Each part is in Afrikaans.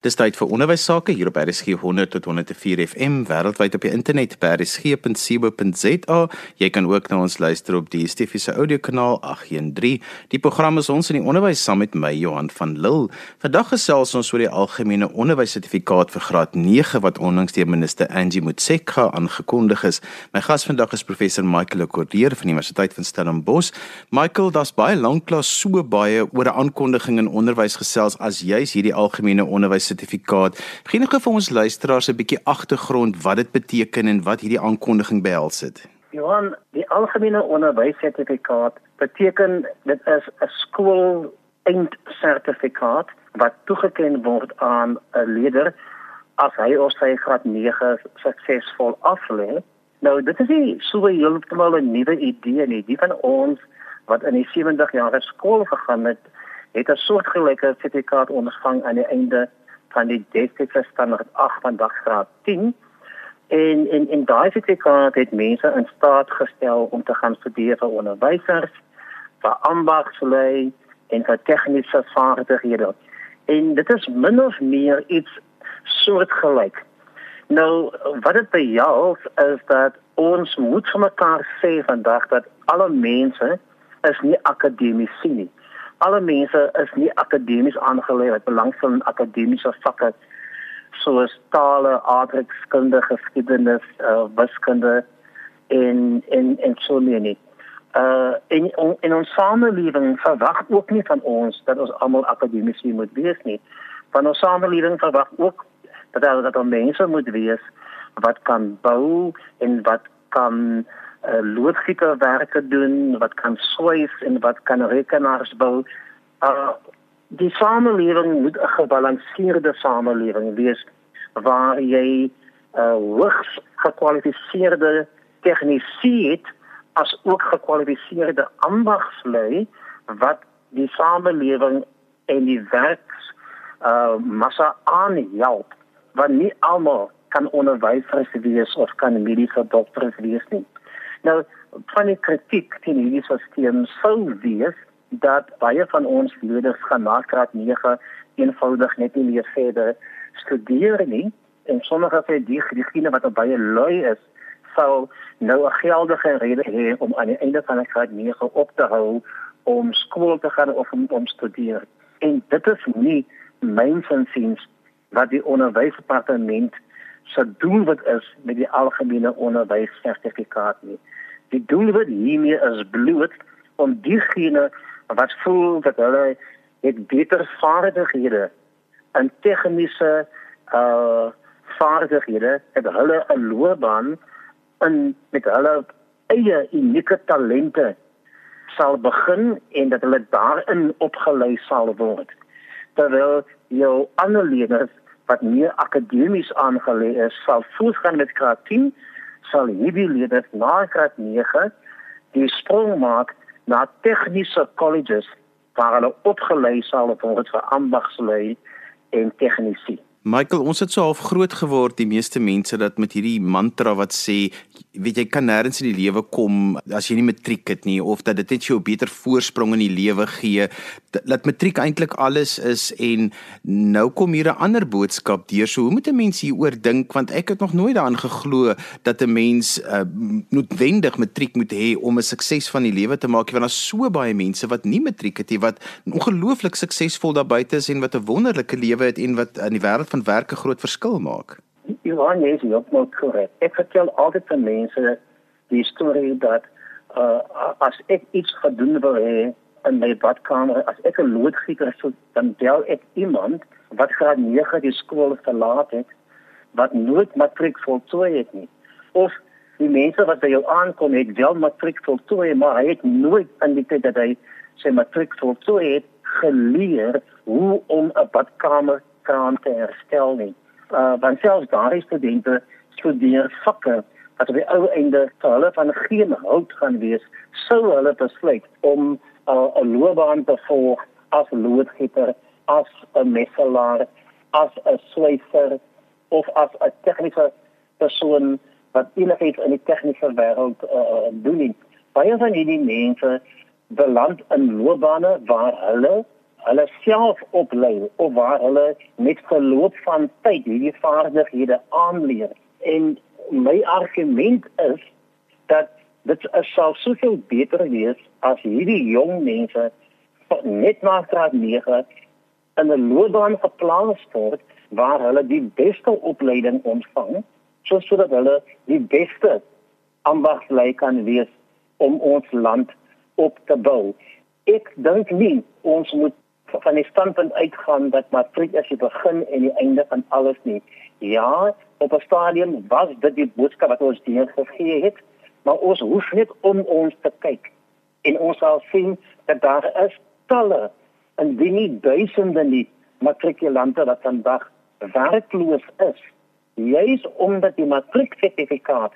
Dis tyd vir onderwys sake hier op RSG 100 tot 104 FM wêreldwyd op die internet by rsg.co.za. Jy kan ook na ons luister op die DSTV se audiokanaal 813. Die program is ons in die onderwys saam met my Johan van Lille. Vandag gesels ons oor die algemene onderwyssertifikaat vir graad 9 wat onlangs deur minister Angie Motshekga aangekondig is. My gas vandag is professor Michael Cordier van die Universiteit van Stellenbosch. Michael, daar's baie lanklaas so baie oor 'n aankondiging in onderwys gesels as juis hierdie algemene onderwys sertifikaat. Gee net vir ons luisteraars 'n bietjie agtergrond wat dit beteken en wat hierdie aankondiging behels het. Johan, die algemene onderwyssertifikaat beteken dit is 'n skool eindsertifikaat wat toegeken word aan 'n leerder as hy of sy graad 9 suksesvol aflê. Nou, dit is nie so heeltemal 'n nuwe idee nie. Die van ons wat in die 70 jaar skool gegaan het, het 'n soortgelyke sertifikaat ontvang aan die einde van die destydse standaard 8 van daggraad 10 en in in daai sertifikaat het mense in staat gestel om te gaan studeer vir onderwysers, vir ambagslui en vir tegniese vaardighede. En dit is min of meer iets soortgelyk. Nou wat dit behels is dat ons moet vir mekaar sê vandag dat alle mense is nie akademiese nie alle mense is nie akademies aangeleer wat belangstel in akademiese vakke soos tale, aardrykskunde, geskiedenis, uh, wiskunde en en en so meer nie. Uh in in ons samelewing verwag ook nie van ons dat ons almal akademies moet wees nie. Van ons samelewing verwag ook dat daar dat daar mense moet wees wat kan bou en wat kan uh, loodgieterwerke doen, wat kan swyf en wat kan rekenaars bou. Uh die samelewing moet 'n gebalanseerde samelewing wees waar jy uh hoogs gekwalifiseerde tegnisië het as ook gekwalifiseerde ambagslui wat die samelewing en die werks uh massa aanhelp want nie almal kan onderwysers wees of kan mediese dokters wees nie. Nou van die kritiek teen hierdie stelsel sou wees dat baie van ons leerders gaan na graad 9 eenvoudig net nie meer verder studeer nie. En sommige van die diegene wat baie lui is sou nou 'n geldige rede hê om aan die einde van graad 9 op te hou om skool te gaan of om, om studeer. En dit is nie mynsinsiens wat die onderwysdepartement se doel wat is met die algemene onderwyssertifikaat nie. Die doel wat hiermee is bloot om diegene wat voel dat hulle het beter vaardighede in tegniese uh vaardighede het hulle 'n loopbaan in met hulle eie unieke talente sal begin en dat hulle daarin opgelei sal word. Terwyl jou ander leerders wat meer akademies aangelê is sal voortgaan met graad 10 sal hierdie leerders na graad 9 die sprong maak na tegniese colleges waar hulle opgelei sal word vir ambagslui en tegnisi. Michael, ons het so half groot geword die meeste mense dat met hierdie mantra wat sê, weet jy kan nêrens in die lewe kom as jy nie matriek het nie of dat dit net jou beter voorsprong in die lewe gee. Dat matriek eintlik alles is en nou kom hier 'n ander boodskap deur. So hoe moet 'n mens hieroor dink want ek het nog nooit daaraan geglo dat 'n mens uh, noodwendig matriek moet hê om 'n sukses van die lewe te maak want daar's so baie mense wat nie matriek het nie wat ongelooflik suksesvol daar buite is en wat 'n wonderlike lewe het en wat in die wêreld van werk 'n groot verskil maak. Johan is ook nog korrek. Ek vertel altyd vir mense die storie dat uh, as ek iets gedoen wil hê in my badkamer, as ek 'n loodgieter sou dan bel ek iemand wat graad 9 die skool verlaat het wat nooit matriek voltooi het nie. Of die mense wat by jou aankom het wel matriek voltooi, maar hy het nooit in die tyd dat hy sy matriek voltooi het geleer hoe om 'n badkamer kraan te herstel nie. Uh want selfs daardie studente studeer vakke wat op die ou einde vir hulle van geen hulp gaan wees sou hulle besluit om 'n uh, loopbaan te volg as loodgieter, as 'n messelaar, as 'n swyfer of as 'n tegniese persoon wat enigiets in die tegniese wêreld uh, doen. Baie van hierdie mense beland in loopbane waar hulle hulle self oplei of waar hulle met verloop van tyd hierdie vaardighede aanleer. En my argument is dat dit sou soveel beter wees as hierdie jong mense net na graad 9 in 'n loopbaan geplaas word waar hulle die beste opleiding ontvang sodat hulle die beste ambagslei kan wees om ons land op te bou. Ek dink nie ons moet van die standpunt uitgaan dat matriek is die begin en die einde van alles nie. Ja, op 'n stadium was dit die boodskap wat ons deur gegee het, maar ons hoef net om ons te kyk en ons sal sien dat daar is talle en die nie duisende nie matrikulante wat vandag werkloos is. Juist omdat die matrieksertifikaat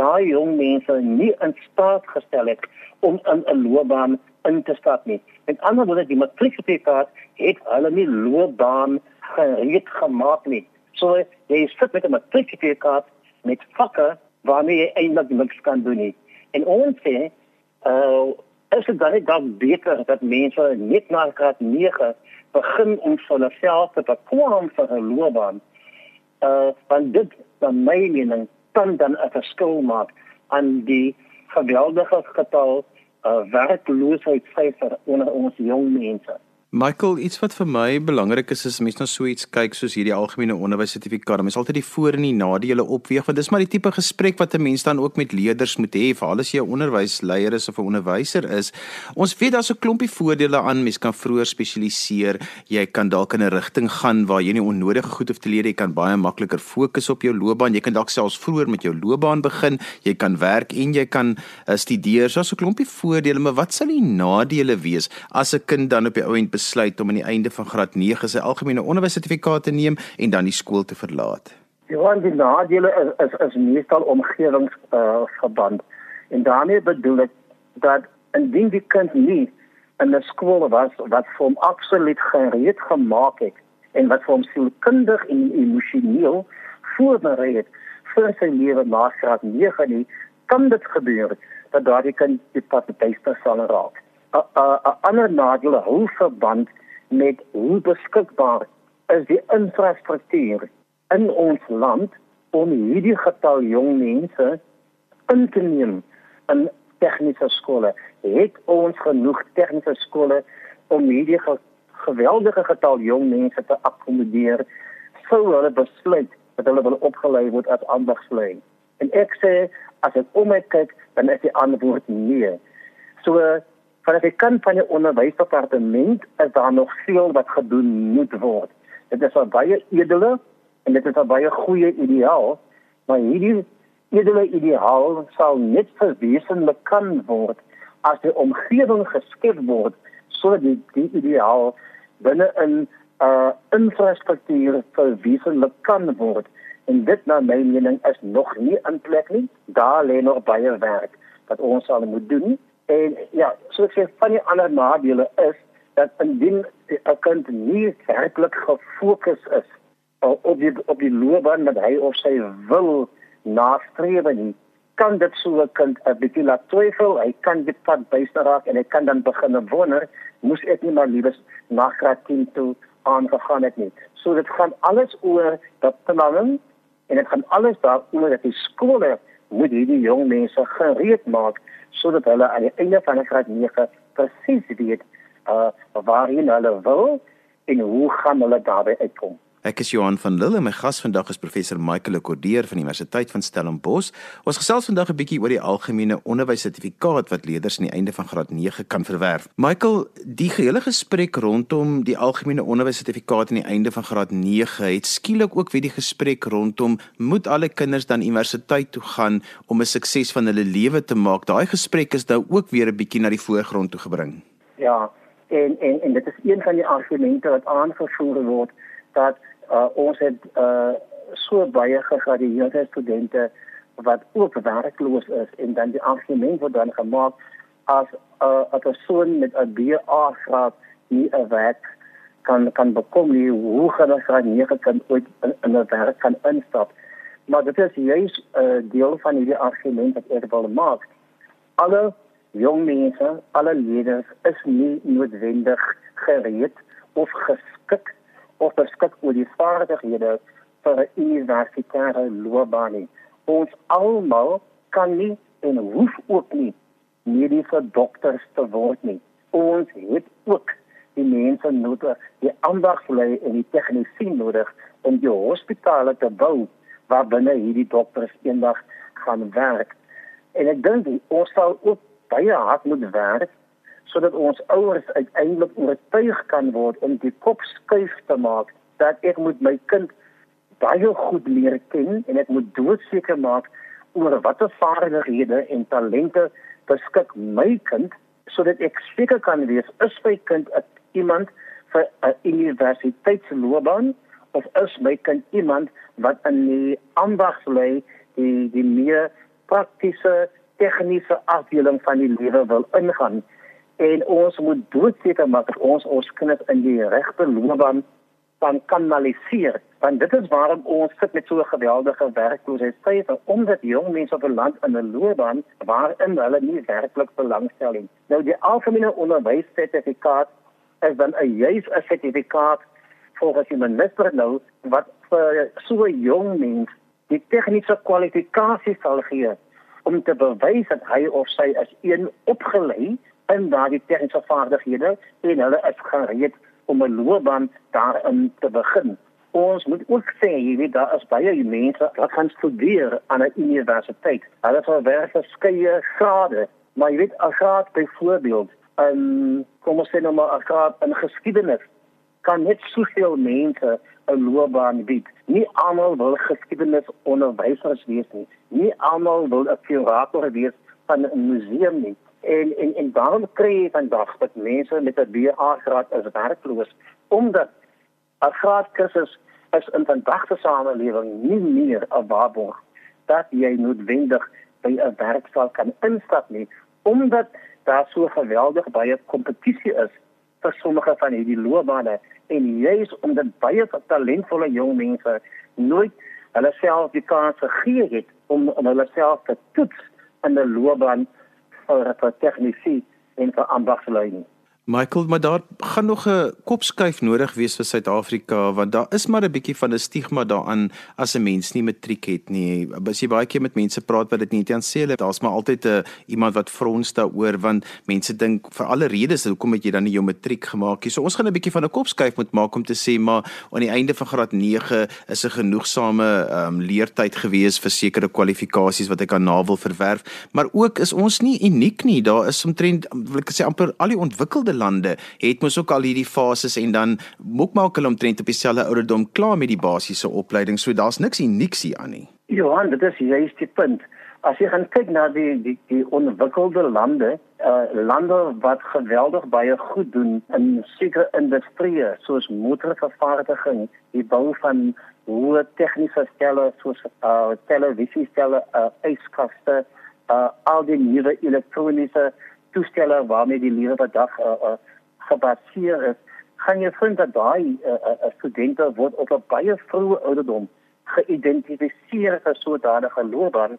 daai jong mense nie in staat gestel het om in 'n loopbaan in te stap nie. Met ander woorde, die matrieksertifikaat het hulle nie loopbaan gereed gemaak nie. So jy sit met 'n matrieksertifikaat met vakke waarmee jy eintlik niks kan doen nie. En ons sê, uh is dit dan nie dan beter dat mense net na graad 9 begin om van hulle self te bekwam vir 'n loopbaan? Uh want dit, van my mening, kan dan 'n verskil maak aan die geweldige getal uh, werkloosheidssyfer onder ons jong mense. Michael, iets wat vir my belangrik is is mense nou so iets kyk soos hierdie algemene onderwyssertifikaat. Mens altyd die voor en die nadele opweeg want dis maar die tipe gesprek wat 'n mens dan ook met leerders moet hê, veral as jy 'n onderwysleier is of 'n onderwyser is. Ons weet daar's 'n klompie voordele aan mens kan vroeër spesialiseer. Jy kan dalk in 'n rigting gaan waar jy nie onnodige goed hoef te leer nie. Jy kan baie makliker fokus op jou loopbaan. Jy kan dalk selfs vroeër met jou loopbaan begin. Jy kan werk en jy kan uh, studeer. So 'n klompie voordele, maar wat sal die nadele wees as 'n kind dan op die ou end besluit om aan die einde van graad 9 sy algemene onderwyssertifikaat te neem en dan die skool te verlaat? Ja, die nadele is is, is meestal omgewingsverband. Uh, en daarmee bedoel ek dat indien die kind nie in 'n skool was wat vir hom absoluut gereed gemaak het en wat vir hom sielkundig en emosioneel voorberei het vir sy lewe na graad 9 nie, kan dit gebeur dat daardie kind die pad beter sal raak. 'n ander nadeel hou verband met hoe beskikbaar is die infrastruktuur in ons land om hierdie getal jong mense in te neem in tegniese skole. Het ons genoeg tegniese skole om hierdie ge geweldige getal jong mense te akkommodeer sou hulle besluit dat hulle wil opgelei word as ambagslui. En ek sê as ek om my kyk, dan is die antwoord nee. So van die kant van die onderwysdepartement is daar nog veel wat gedoen moet word. Dit is 'n baie edele en dit is 'n baie goeie ideaal, maar hierdie edele ideaal sal net verwesenlik kan word as die omgewing geskep word sodat die, die ideaal binne 'n uh, infrastruktuur verwesenlik kan word. En dit na my mening is nog nie in plek nie. Daar lê nog baie werk wat ons sal moet doen. En ja, so ek sê van die ander nadele is dat indien 'n kind nie werklik gefokus is op die op die loopbaan wat hy of sy wil nastreef nie, kan dit so 'n kind 'n bietjie laat twyfel, hy kan dit pad byster raak en hy kan dan begin wonder, moes ek nie maar liewes na graad 10 toe aangegaan het nie. So dit gaan alles oor dat planning en dit gaan alles daaroor dat die skole moet hierdie jong mense gereed maak sodat hulle aan die einde van graad 9 presies weet uh waarheen hulle wil en hoe gaan hulle daarbey uitkom. Ek is Johan van Lille en my gas vandag is professor Michael Lekordeer van die Universiteit van Stellenbosch. Ons gesels vandag 'n bietjie oor die algemene onderwyssertifikaat wat leerders aan die einde van graad 9 kan verwerf. Michael, die gehele gesprek rondom die algemene onderwyssertifikaat aan die einde van graad 9 het skielik ook weer die gesprek rondom moet alle kinders dan universiteit toe gaan om 'n sukses van hulle lewe te maak. Daai gesprek is nou ook weer 'n bietjie na die voorgrond toe gebring. Ja, en en en dit is een van die argumente wat aangevoer word dat uh, ons het uh, so baie gegradueerde studente wat ook werkloos is en dan die argument word dan gemaak as uh, 'n persoon met 'n BA graad nie 'n werk kan kan bekom nie hoe gaan hulle graad 9 kan ooit in 'n werk kan instap? Maar dit is juist 'n uh, deel van hierdie argument wat ek wil maak. Alle jong mense alle leerders is nie noodwendig gereed of geskik of beskik oor die vaardighede vir 'n universitêre loopbaan nie. Ons almal kan nie en hoef ook nie mediese dokters te word nie. Ons het ook die mense nodig, die ambagslei en die tegnisie nodig om die hospitale te bou waar binne hierdie dokters eendag gaan werk. En ek dink ons sal ook baie hard moet werk sodat ons ouers uiteindelik oortuig kan word om die kop skuif te maak dat ek moet my kind baie goed leer ken en ek moet doodseker maak oor watter vaardighede en talente beskik my kind sodat ek seker kan wees is my kind iemand vir 'n universiteitsloopbaan of is my kind iemand wat in die ambags lê die die meer praktiese tegniese afdeling van die lewe wil ingaan en ons moet doodseker maak dat ons ons kinders in die regte loopbaan kan kanaliseer want dit is waarom ons sit met so 'n geweldige werkloosheidsyfer omdat jong mense op 'n land in 'n loopbaan waarin hulle nie werklik belangstel nie. Nou die algemene onderwyssertifikaat is dan 'n juis 'n sertifikaat volgens die minister nou wat vir so jong mens die tegniese kwalifikasie sal gee om te bewys dat hy of sy is een opgelei in daardie tegniese vaardighede en hulle is gereed om 'n loopbaan daarin te begin. Ons moet ook sê, weet daar is baie mense wat gaan studeer aan 'n universiteit. Hulle wel verskeie grade, maar jy weet 'n graad byvoorbeeld in kom ons sê nou maar 'n graad in geskiedenis kan net soveel mense 'n loopbaan bied. Nie almal wil geskiedenis onderwysers wees nie. Nie almal wil 'n kurator wees van 'n museum nie. En en en daarom kry jy vandag dat mense met 'n BA graad is werkloos omdat 'n graadkursus is in vandag se samelewing nie meer 'n waarborg dat jy noodwendig by 'n werkstal kan instap nie omdat daar so geweldig baie kompetisie is vir sommige van hierdie loopbane. En juis omdat baie talentvolle jong mense nooit hulle self die kans gegee het om, om hulle self te toets in 'n loopbaan vir vir tegnisie en vir ambagsleiding. Michael, maar daar gaan nog 'n kopskuif nodig wees vir Suid-Afrika want daar is maar 'n bietjie van 'n stigma daaraan as 'n mens nie matriek het nie. As jy baie keer met mense praat wat dit nie dan sê hulle daar's maar altyd 'n iemand wat frons daaroor want mense dink vir alle redes hoekom het jy dan nie jou matriek gemaak nie. So ons gaan 'n bietjie van 'n kopskuif moet maak om te sê maar aan die einde van graad 9 is 'n genoegsame um, leertyd gewees vir sekere kwalifikasies wat ek aan na wil verwerf, maar ook is ons nie uniek nie. Daar is omtrent wil ek sê amper al die ontwikkelde ontwikkelde lande het mos ook al hierdie fases en dan moek maak hulle omtrent op dieselfde ouderdom klaar met die basiese opleiding. So daar's niks unieks hier aan nie. Johan, dit is juist die punt. As jy gaan kyk na die die die ontwikkelde lande, uh lande wat geweldig baie goed doen in sekere industrieë soos motorvervaardiging, die bou van hoë tegniese stelle soos uh televisiestelle, uh yskaste, uh al die nuwe elektroniese toestelle waarmee die lewe wat dag uh, uh, gebaseer is, gaan jy vind dat daai uh, uh, studente word op 'n baie vroeë ouderdom geïdentifiseer as sodanige loopbaan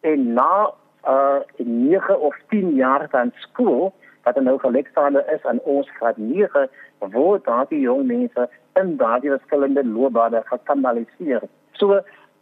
en na uh 9 of 10 jaar van skool wat nou gelekstaande is aan ons graad 9 word daardie jong mense in daardie verskillende loopbane gekanaliseer. So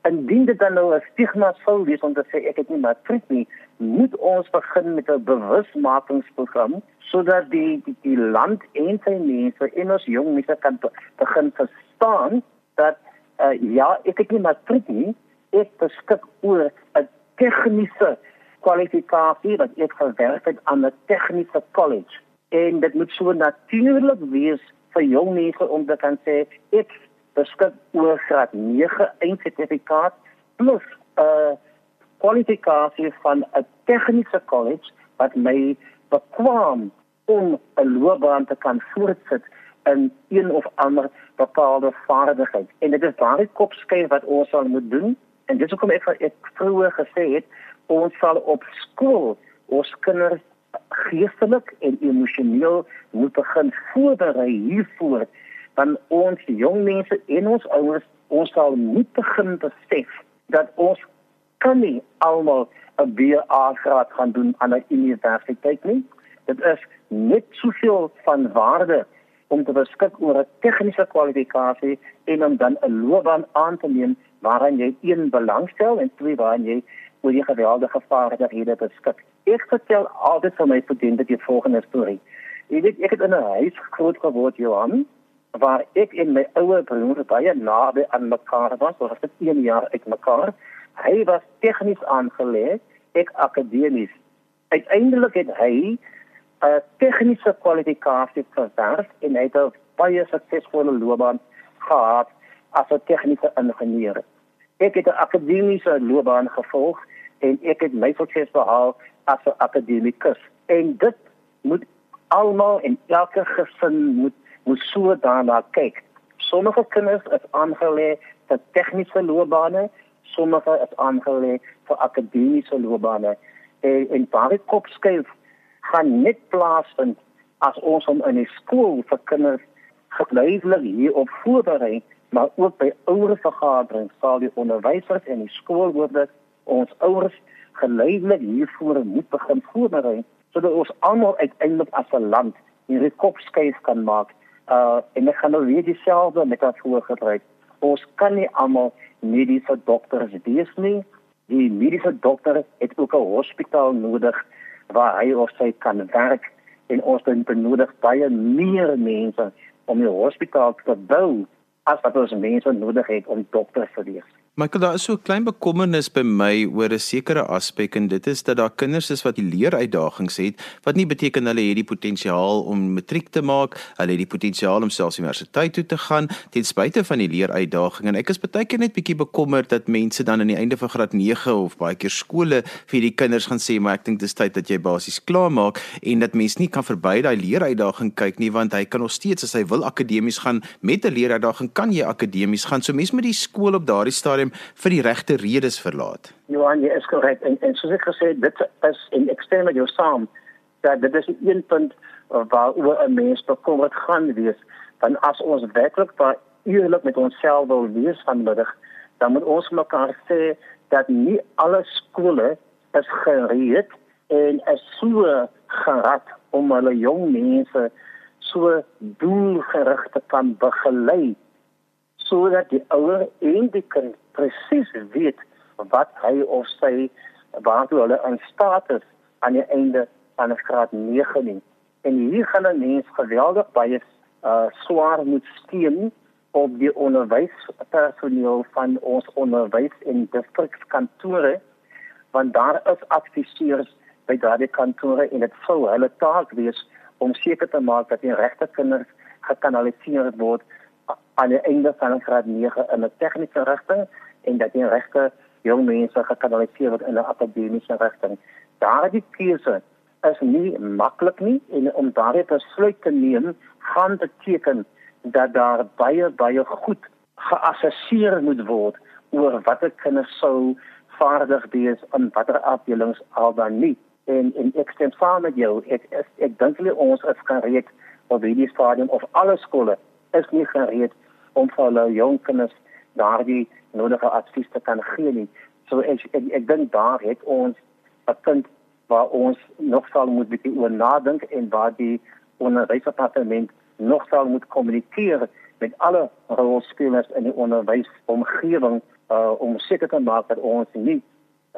indien dit dan nou 'n stigma sou wees om te sê ek het nie matriek nie, moet ons begin met 'n bewusmakingsprogram sodat die, die die land en sy mense en ons jong mense kan begin verstaan dat uh, ja, ek het nie matriek nie, ek beskik oor 'n tegniese kwalifikasie wat ek gewerk het aan 'n tegniese college. En dit moet so natuurlik wees vir jong mense om te kan sê ek beskik oor graad 9 eindsertifikaat plus 'n uh, kwalifikasie van 'n tegniese college wat my bekwam om 'n loopbaan te kan voortsit in een of ander bepaalde vaardigheid. En dit is daardie kopskuif wat ons sal moet doen. En dis hoekom ek ek vroeër gesê het ons sal op skool ons kinders geestelik en emosioneel moet begin voorberei hiervoor van ons jong mense en ons ouers ons sal moet begin besef dat ons kan nie almal 'n BA graad gaan doen aan 'n universiteit nie. Dit is net soveel van waarde om te beskik oor 'n tegniese kwalifikasie en om dan 'n loopbaan aan te neem waarin jy een belangstel en twee waarin jy oor die geweldige vaardighede beskik. Ek vertel altyd vir my studente die volgende storie. Ek weet ek het in 'n huis groot geword, Johan, waar ek en my ouer broer baie naby aan mekaar was, ons het 1 jaar uit mekaar. Hy was tegnies aangeleë, ek akademies. Uiteindelik het hy 'n tegniese kwalifikasie verwerf en hy het baie suksesvolle loopbaan gehad as 'n tegniese ingenieur. Ek het 'n akademiese loopbaan gevolg en ek het my sukses behaal as 'n akademikus. En dit moet almal en elke gesin moet moet so daarna kyk. Sommige kinders is aangelê vir tegniese loopbane, sommige is aangelê vir akademiese loopbane. En en baie kopskuif gaan net plaasvind as ons hom in die skool vir kinders geleidelik hierop voorberei, maar ook by ouer vergaderings sal die onderwysers en die skoolhoofde ons ouers geleidelik hiervoor moet begin voorberei sodat ons almal uiteindelik as 'n land hierdie kopskuif kan maak. Uh en ek gaan nou weer dieselfde metafoor gebruik. Ons kan nie almal mediese dokters wees nie. Die mediese dokter het ook 'n hospitaal nodig waar hy of sy kan werk en ons dan benodig baie meer mense om die hospitaal te bou as wat ons mense nodig het om dokters te wees. Michael, daar is so 'n klein bekommernis by my oor 'n sekere aspek en dit is dat daar kinders is wat die leeruitdagings het, wat nie beteken hulle het die potensiaal om matriek te maak, hulle het die potensiaal om selfs universiteit toe te gaan ten spyte van die leeruitdagings en ek is baie keer net bietjie bekommerd dat mense dan aan die einde van graad 9 of baie keer skole vir die kinders gaan sê maar ek dink dis tyd dat jy basies klaar maak en dat mense nie kan verby daai leeruitdaging kyk nie want hy kan nog steeds as hy wil akademies gaan met 'n leeruitdaging kan jy akademies gaan. So mense met die skool op daardie stadium stadium vir die regte redes verlaat. Johan, jy is korrek en en soos ek gesê het, dit is en ek stem met jou saam dat dit is een punt waar oor 'n mens bekommerd gaan wees. Want as ons werklik waar eerlik met onsself wil wees vanmiddag, dan moet ons mekaar sê dat nie alle skole is gereed en is so gerad om hulle jong mense so doelgerig te kan begelei sodat die ouer en die kind presies weet wat hy of sy waartoe hulle in staat is aan die einde van 'n graad 9 nie. En hier gaan 'n mens geweldig baie uh swaar moet steun op die onderwyspersoneel van ons onderwys en distrikskantore want daar is adviseurs by daardie kantore en dit sou hulle taak wees om seker te maak dat die regte kinders gekanaliseer word aan die einde van graad 9 in 'n tegniese rigting en dat die regte jong mense gekanaliseer word in 'n akademiese rigting. Daardie keuse is nie maklik nie en om daardie besluit te neem gaan beteken dat daar baie baie goed geassesseer moet word oor watter kinders sou vaardig wees in watter afdelings al dan nie. En en ek stem saam met jou. Ek ek, ek dink hulle ons is gereed op hierdie stadium of alle skole is nie gereed om vir hulle jong kinders daardie nodige advies te kan gee nie. So ek ek, ek dink daar het ons 'n punt waar ons nog sal moet bietjie oor nadink en waar die onderwysdepartement nog sal moet kommunikeer met alle rolspelers in die onderwysomgewing uh, om seker te maak dat ons nie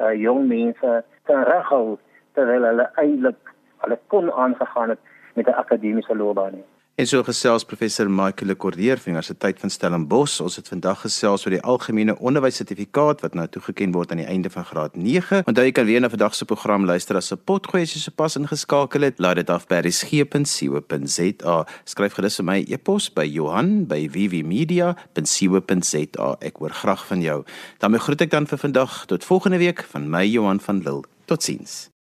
uh, jong mense terughou terwyl hulle eintlik hulle kon aangegaan het met 'n akademiese loopbaan nie. En so gesels professor Michael Lekordeer van Universiteit van Stellenbosch. Ons het vandag gesels oor die algemene onderwyssertifikaat wat nou toegeken word aan die einde van graad 9. Onthou jy kan weer na vandag se program luister as 'n potgoed as jy sopas ingeskakel het. Laat dit af by resgep.co.za. Skryf gerus vir my e-pos by Johan by vvmedia.co.za. Ek hoor graag van jou. Dan groet ek dan vir vandag tot volgende week van my Johan van Lille. Totsiens.